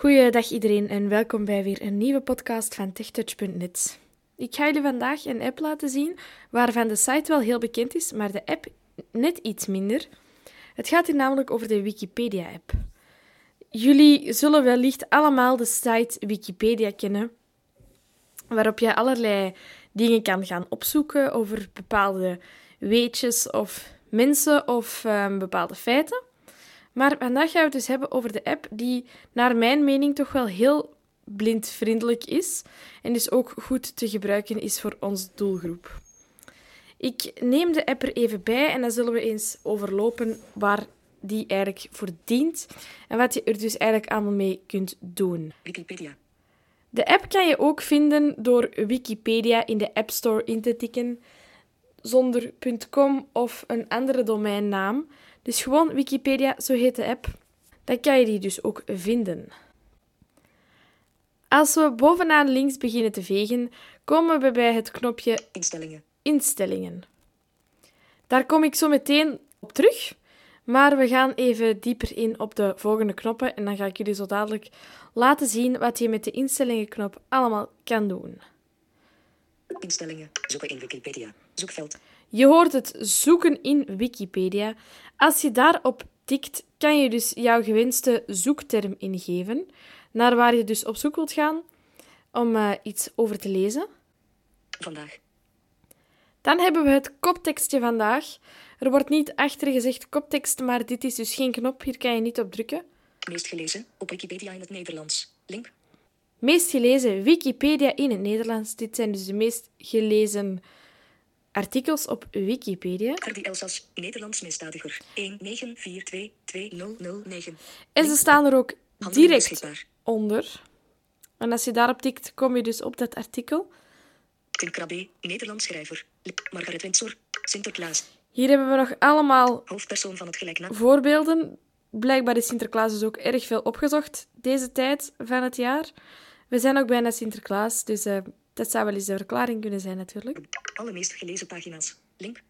Goeiedag iedereen en welkom bij weer een nieuwe podcast van TechTouch.net. Ik ga jullie vandaag een app laten zien waarvan de site wel heel bekend is, maar de app net iets minder. Het gaat hier namelijk over de Wikipedia-app. Jullie zullen wellicht allemaal de site Wikipedia kennen, waarop je allerlei dingen kan gaan opzoeken over bepaalde weetjes of mensen of um, bepaalde feiten. Maar vandaag gaan we het dus hebben over de app die naar mijn mening toch wel heel blindvriendelijk is en dus ook goed te gebruiken is voor onze doelgroep. Ik neem de app er even bij en dan zullen we eens overlopen waar die eigenlijk voor dient en wat je er dus eigenlijk allemaal mee kunt doen. Wikipedia. De app kan je ook vinden door Wikipedia in de App Store in te tikken zonder .com of een andere domeinnaam. Dus gewoon Wikipedia, zo heet de app. Dan kan je die dus ook vinden. Als we bovenaan links beginnen te vegen, komen we bij het knopje Instellingen. Instellingen. Daar kom ik zo meteen op terug, maar we gaan even dieper in op de volgende knoppen en dan ga ik jullie zo dadelijk laten zien wat je met de instellingenknop allemaal kan doen. Instellingen. Zoeken in Wikipedia. Zoekveld. Je hoort het zoeken in Wikipedia. Als je daarop tikt, kan je dus jouw gewenste zoekterm ingeven, naar waar je dus op zoek wilt gaan om uh, iets over te lezen. Vandaag. Dan hebben we het koptekstje vandaag. Er wordt niet achter gezegd koptekst, maar dit is dus geen knop. Hier kan je niet op drukken. Meest gelezen op Wikipedia in het Nederlands. Link. Meest gelezen Wikipedia in het Nederlands. Dit zijn dus de meest gelezen artikels op Wikipedia. Hardy Elsas, Nederlands misdadiger. 194222009. En ze staan er ook direct onder. En als je daarop tikt, kom je dus op dat artikel. Tim Krabbe, Nederlands schrijver. Margaret Windsor, Sinterklaas. Hier hebben we nog allemaal Hoofdpersoon van het gelijknaam. voorbeelden. Blijkbaar is Sinterklaas dus ook erg veel opgezocht deze tijd van het jaar. We zijn ook bijna Sinterklaas, dus eh, dat zou wel eens de verklaring kunnen zijn natuurlijk. Alle meest gelezen pagina's. Link.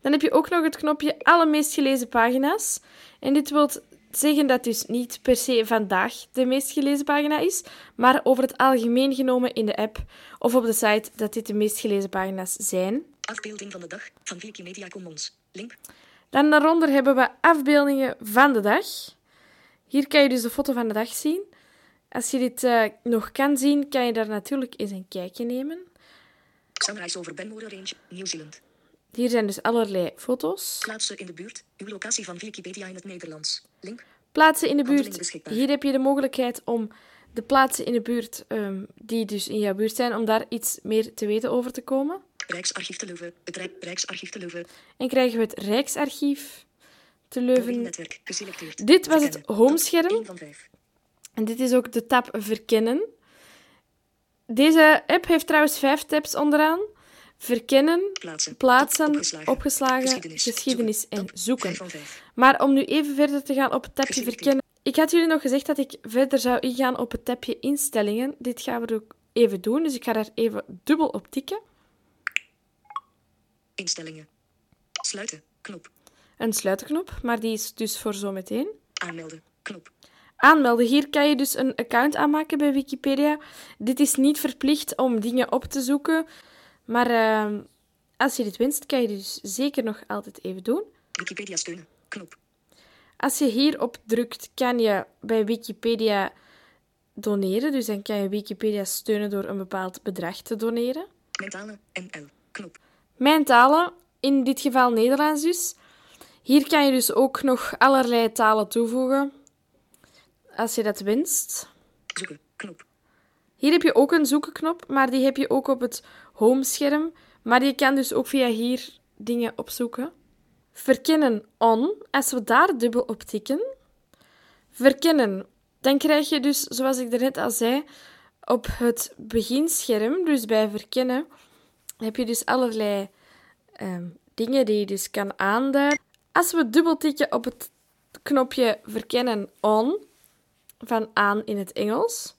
Dan heb je ook nog het knopje alle meest gelezen pagina's. En dit wil zeggen dat dus niet per se vandaag de meest gelezen pagina is, maar over het algemeen genomen in de app of op de site dat dit de meest gelezen pagina's zijn. Afbeelding van de dag van Wikimedia Commons. Link. Dan daaronder hebben we afbeeldingen van de dag. Hier kan je dus de foto van de dag zien. Als je dit eh, nog kan zien, kan je daar natuurlijk eens een kijkje nemen. Sunrise over Benmore Range, Nieuw-Zeeland. Hier zijn dus allerlei foto's. Plaatsen in de buurt. Uw locatie van Wikipedia in het Nederlands. Link. Plaatsen in de buurt. Hier heb je de mogelijkheid om de plaatsen in de buurt, ehm, die dus in jouw buurt zijn, om daar iets meer te weten over te komen. Rijksarchief te Leuven. Het Rijk- Rijksarchief te Leuven. En krijgen we het Rijksarchief te Leuven. Netwerk. Geselecteerd. Dit was het homescherm. 1 van 5. En dit is ook de tab Verkennen. Deze app heeft trouwens vijf tabs onderaan. Verkennen, Plaatsen. plaatsen, Opgeslagen. opgeslagen, Geschiedenis. geschiedenis Zoeken. en zoeken. 5 van 5. Maar om nu even verder te gaan op het tabje verkennen. Ik had jullie nog gezegd dat ik verder zou ingaan op het tabje instellingen. Dit gaan we ook even doen, dus ik ga daar even dubbel op tikken. Instellingen. Sluiten. Knop. Een sluitenknop, maar die is dus voor zometeen. Aanmelden. Knop. Aanmelden. Hier kan je dus een account aanmaken bij Wikipedia. Dit is niet verplicht om dingen op te zoeken, maar ehm, als je dit wenst, kan je dit dus zeker nog altijd even doen. Wikipedia steunen. Knop. Als je hierop drukt, kan je bij Wikipedia doneren. Dus dan kan je Wikipedia steunen door een bepaald bedrag te doneren. Mentale. NL. Knop. Mijn talen, in dit geval Nederlands dus. Hier kan je dus ook nog allerlei talen toevoegen, als je dat wenst. Zoeken. Knop. Hier heb je ook een zoekenknop, maar die heb je ook op het homescherm. Maar je kan dus ook via hier dingen opzoeken. Verkennen on, als we daar dubbel op tikken. Verkennen, dan krijg je dus, zoals ik daarnet al zei, op het beginscherm, dus bij verkennen, heb je dus allerlei ehm, dingen die je dus kan aanduiden. Als we dubbel tikken op het knopje verkennen on, van aan in het Engels,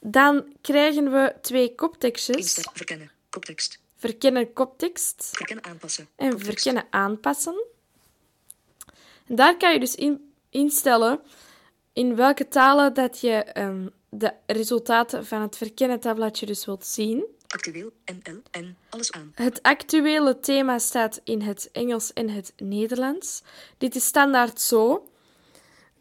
dan krijgen we twee koptekstjes. Verkennen. Koptekst. Verkennen koptekst Verkennen aanpassen. en Koptekst. verkennen aanpassen. En daar kan je dus in, instellen in welke talen dat je ehm, de resultaten van het verkennen tabbladje dus wilt zien. Actueel, NL, en alles aan. Het actuele thema staat in het Engels en het Nederlands. Dit is standaard zo.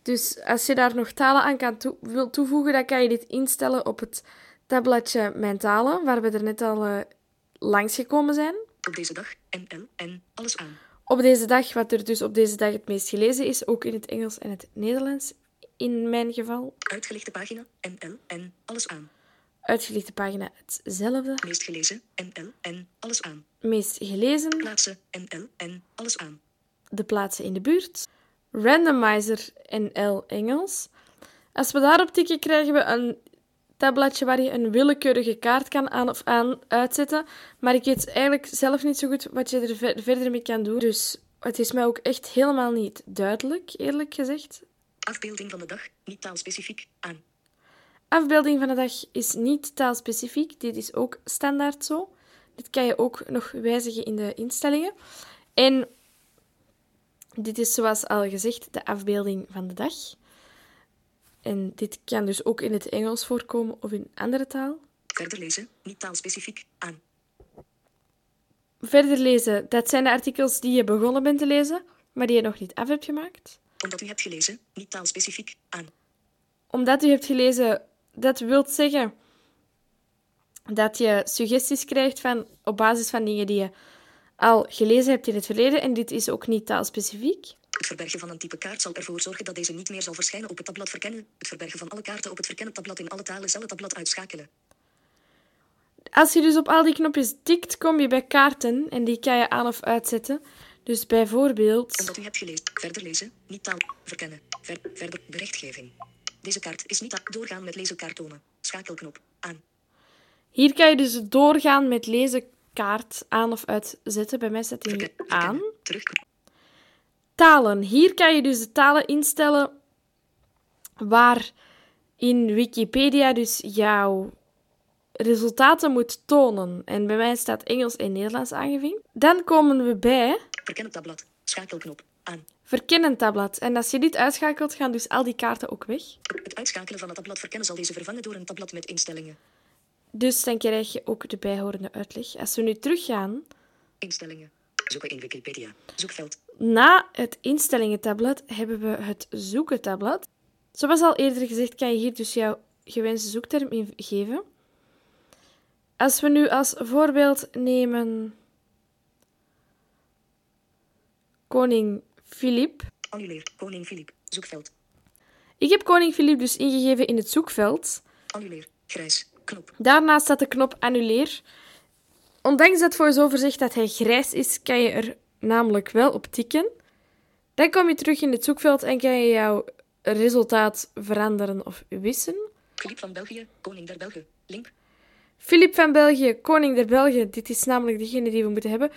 Dus als je daar nog talen aan kan toe wil toevoegen, dan kan je dit instellen op het tabbladje Mijn talen, waar we er net al uh, langs gekomen zijn. Op deze dag, NL, en alles aan. Op deze dag, wat er dus op deze dag het meest gelezen is, ook in het Engels en het Nederlands, in mijn geval. Uitgelichte pagina, NL, en alles aan. Uitgelichte pagina hetzelfde. Meest gelezen, NL, en alles aan. Meest gelezen. Plaatsen, NL, en alles aan. De plaatsen in de buurt. Randomizer NL Engels. Als we daarop tikken, krijgen we een tabbladje waar je een willekeurige kaart kan aan of aan uitzetten. Maar ik weet eigenlijk zelf niet zo goed wat je er ver verder mee kan doen. Dus het is mij ook echt helemaal niet duidelijk, eerlijk gezegd. Afbeelding van de dag, niet taalspecifiek, aan. Afbeelding van de dag is niet taalspecifiek. Dit is ook standaard zo. Dit kan je ook nog wijzigen in de instellingen. En dit is zoals al gezegd de afbeelding van de dag. En dit kan dus ook in het Engels voorkomen of in andere taal. Verder lezen, niet taalspecifiek, aan. Verder lezen, dat zijn de artikels die je begonnen bent te lezen, maar die je nog niet af hebt gemaakt. Omdat u hebt gelezen, niet taalspecifiek, aan. Omdat u hebt gelezen, dat wil zeggen dat je suggesties krijgt van, op basis van dingen die je al gelezen hebt in het verleden. En dit is ook niet taalspecifiek. Het verbergen van een type kaart zal ervoor zorgen dat deze niet meer zal verschijnen op het tabblad verkennen. Het verbergen van alle kaarten op het verkennen tabblad in alle talen zal het tabblad uitschakelen. Als je dus op al die knopjes tikt, kom je bij kaarten en die kan je aan of uitzetten. Dus bijvoorbeeld... Omdat u hebt gelezen, verder lezen, niet taal, verkennen, ver, verder, berichtgeving. Deze kaart is niet doorgaan met lezen kaartonen. Schakelknop, aan. Hier kan je dus doorgaan met lezen kaart aan of uitzetten. Bij mij staat die nu aan. Talen. Hier kan je dus de talen instellen waar in Wikipedia dus jouw resultaten moet tonen. En bij mij staat Engels en Nederlands aangevinkt. Dan komen we bij... Verkennen tabblad. Schakelknop. Aan. Verkennen tabblad. En als je dit uitschakelt, gaan dus al die kaarten ook weg. Het uitschakelen van het tabblad verkennen zal deze vervangen door een tabblad met instellingen. Dus dan krijg je ook de bijhorende uitleg. Als we nu teruggaan... Instellingen. Zoeken in Wikipedia. Zoekveld. Na het instellingen-tabblad hebben we het zoeken-tabblad. Zoals al eerder gezegd, kan je hier dus jouw gewenste zoekterm ingeven. Als we nu als voorbeeld nemen koning Filip. Annuleer. Koning Filip. Zoekveld. Ik heb koning Filip dus ingegeven in het zoekveld. Annuleer. Grijs. Knop. Daarnaast staat de knop annuleer. Ondanks dat VoiceOver zegt dat hij grijs is, kan je er namelijk wel op tikken. Dan kom je terug in het zoekveld en kan je jouw resultaat veranderen of wissen. Filip van België. Koning der Belgen. Link. Filip van België, koning der Belgen. Dit is namelijk degene die we moeten hebben.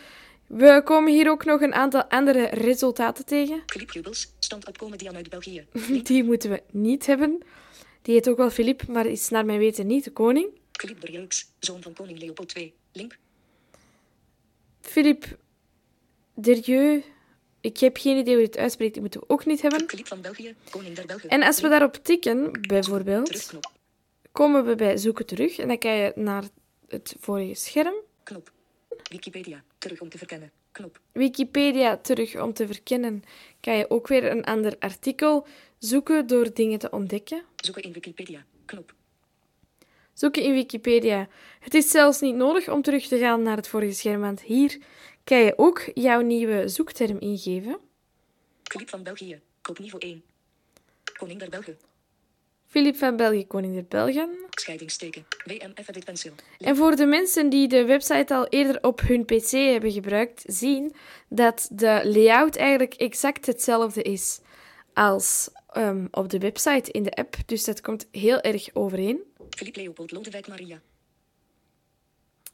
We komen hier ook nog een aantal andere resultaten tegen. Filip Jubels. Stand-up comedian uit België. Die moeten we niet hebben. Die heet ook wel Filip, maar is naar mijn weten niet de koning. Filip Berjeux. Zoon van koning Leopold II. Link. Philippe Derieux. Ik heb geen idee hoe je het uitspreekt, die moeten we ook niet hebben. Filip van België. Koning der Belgen. En als we daarop tikken, bijvoorbeeld, komen we bij zoeken terug. En dan kan je naar het vorige scherm. Knop. Wikipedia. Terug om te verkennen. Knop. Wikipedia terug om te verkennen. Kan je ook weer een ander artikel zoeken door dingen te ontdekken. Zoeken in Wikipedia. Knop. Zoeken in Wikipedia. Het is zelfs niet nodig om terug te gaan naar het vorige scherm, want hier kan je ook jouw nieuwe zoekterm ingeven. Filip van België. Koopniveau 1. Koning der Belgen. Filip van België, koning der Belgen. Scheidingsteken. WMF Edit Pencil. En voor de mensen die de website al eerder op hun PC hebben gebruikt, zien dat de layout eigenlijk exact hetzelfde is als ehm, op de website in de app. Dus dat komt heel erg overeen. Filip Leopold Lodewijk Maria.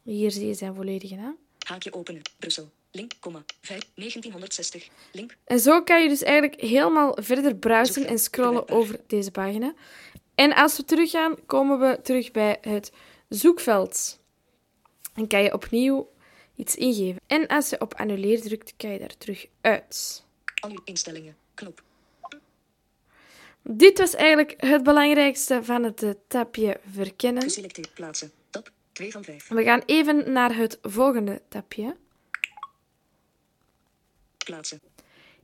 Hier zie je zijn volledige naam. Haakje openen. Brussel. Link, komma. 5, 1960. Link. En zo kan je dus eigenlijk helemaal verder browsen en scrollen over deze pagina. En als we teruggaan, komen we terug bij het zoekveld. En kan je opnieuw iets ingeven. En als je op annuleer drukt, kan je daar terug uit. Al uw instellingen. Knop. Dit was eigenlijk het belangrijkste van het eh, tapje verkennen. Geselecteerd plaatsen. Tab 2 van 5. We gaan even naar het volgende tapje. Plaatsen.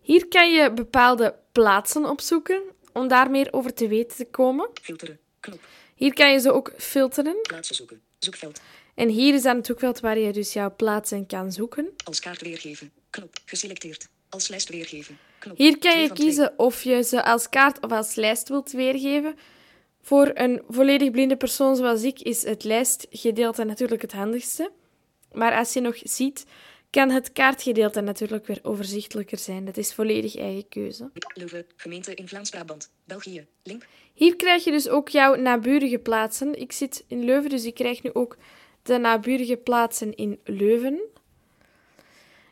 Hier kan je bepaalde plaatsen opzoeken om daar meer over te weten te komen. Filteren. Knop. Hier kan je ze ook filteren. Plaatsen zoeken. Zoekveld. En hier is dan het zoekveld waar je dus jouw plaatsen kan zoeken. Als kaart weergeven. Knop. Geselecteerd. Als lijst weergeven. Hier kan je kiezen of je ze als kaart of als lijst wilt weergeven. Voor een volledig blinde persoon zoals ik is het lijstgedeelte natuurlijk het handigste. Maar als je nog ziet, kan het kaartgedeelte natuurlijk weer overzichtelijker zijn. Dat is volledig eigen keuze. Leuven. Gemeente in Vlaams-Brabant. België. Link. Hier krijg je dus ook jouw naburige plaatsen. Ik zit in Leuven, dus ik krijg nu ook de naburige plaatsen in Leuven.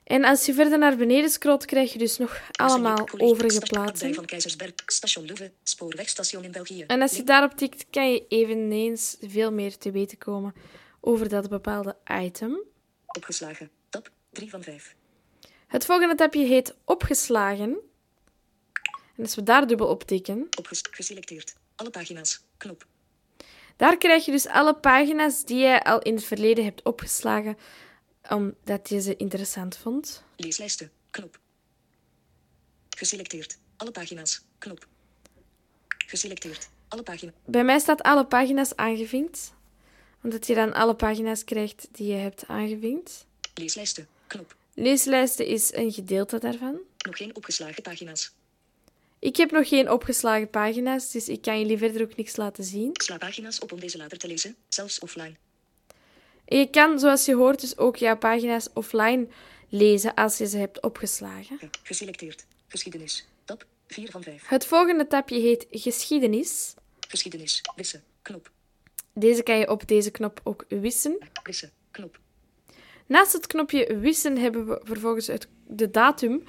En als je verder naar beneden scrolt, krijg je dus nog allemaal overige plaatsen. van Keizersberg. Station Leuven. Spoorwegstation in België. En als je daarop tikt, kan je eveneens veel meer te weten komen over dat bepaalde item. Opgeslagen. Tab 3 van 5. Het volgende tabje heet opgeslagen. En als we daar dubbel op tikken, geselecteerd. Alle pagina's. Knop. daar krijg je dus alle pagina's die je al in het verleden hebt opgeslagen, omdat je ze interessant vond. Leeslijsten. Knop. Geselecteerd. Alle pagina's. Knop. Geselecteerd. Alle pagina's. Bij mij staat alle pagina's aangevinkt, omdat je dan alle pagina's krijgt die je hebt aangevinkt. Leeslijsten. Knop. Leeslijsten is een gedeelte daarvan. Nog geen opgeslagen pagina's. Ik heb nog geen opgeslagen pagina's, dus ik kan jullie verder ook niks laten zien. Sla pagina's op om deze later te lezen, zelfs offline. En je kan, zoals je hoort, dus ook jouw pagina's offline lezen als je ze hebt opgeslagen. Geselecteerd. Geschiedenis. Tab 4 van 5. Het volgende tabje heet Geschiedenis. Geschiedenis. Wissen. Knop. Deze kan je op deze knop ook wissen. Wissen. Knop. Naast het knopje wissen hebben we vervolgens het, de datum.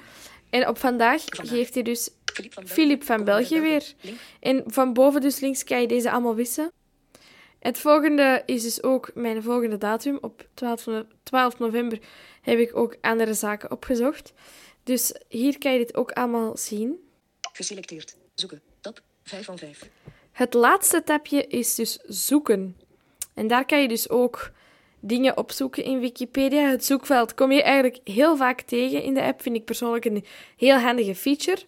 En op vandaag Vandaag. geeft hij dus Filip van, van België weer. Link. En van boven dus links kan je deze allemaal wissen. Het volgende is dus ook mijn volgende datum. Op 12, no- 12 november heb ik ook andere zaken opgezocht. Dus hier kan je dit ook allemaal zien. Geselecteerd. Zoeken. Tab 5 van 5. Het laatste tabje is dus zoeken. En daar kan je dus ook dingen opzoeken in Wikipedia. Het zoekveld kom je eigenlijk heel vaak tegen in de app. Vind ik persoonlijk een heel handige feature.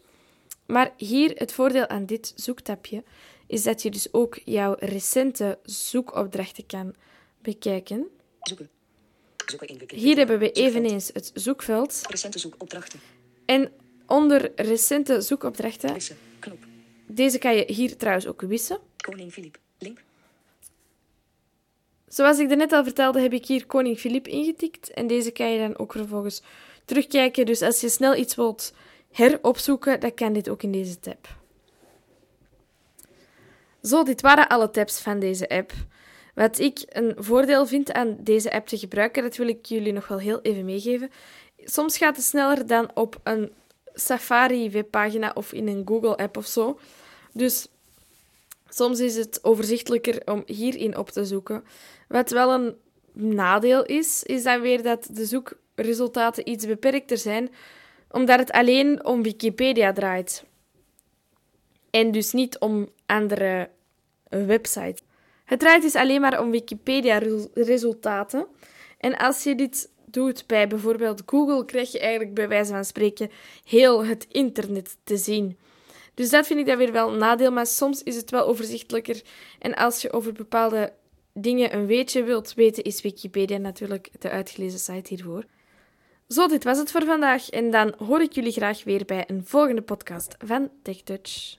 Maar hier het voordeel aan dit zoektabje is dat je dus ook jouw recente zoekopdrachten kan bekijken. Zoeken. Zoeken in Wikipedia. Hier hebben we Zoekveld. eveneens het zoekveld. Recente zoekopdrachten. En onder recente zoekopdrachten, Wissen. Knop. deze kan je hier trouwens ook wissen. Koning Filip. Link. Zoals ik net al vertelde, heb ik hier Koning Filip ingetikt. En deze kan je dan ook vervolgens terugkijken. Dus als je snel iets wilt heropzoeken, dan kan dit ook in deze tab. Zo, dit waren alle tabs van deze app. Wat ik een voordeel vind aan deze app te gebruiken, dat wil ik jullie nog wel heel even meegeven. Soms gaat het sneller dan op een Safari-webpagina of in een Google-app of zo. Dus soms is het overzichtelijker om hierin op te zoeken. Wat wel een nadeel is, is dan weer dat de zoekresultaten iets beperkter zijn, omdat het alleen om Wikipedia draait. En dus niet om andere websites. Het draait dus alleen maar om Wikipedia-resultaten. En als je dit doet bij bijvoorbeeld Google, krijg je eigenlijk bij wijze van spreken heel het internet te zien. Dus dat vind ik dan weer wel een nadeel, maar soms is het wel overzichtelijker. En als je over bepaalde dingen een weetje wilt weten, is Wikipedia natuurlijk de uitgelezen site hiervoor. Zo, dit was het voor vandaag. En dan hoor ik jullie graag weer bij een volgende podcast van TechTouch.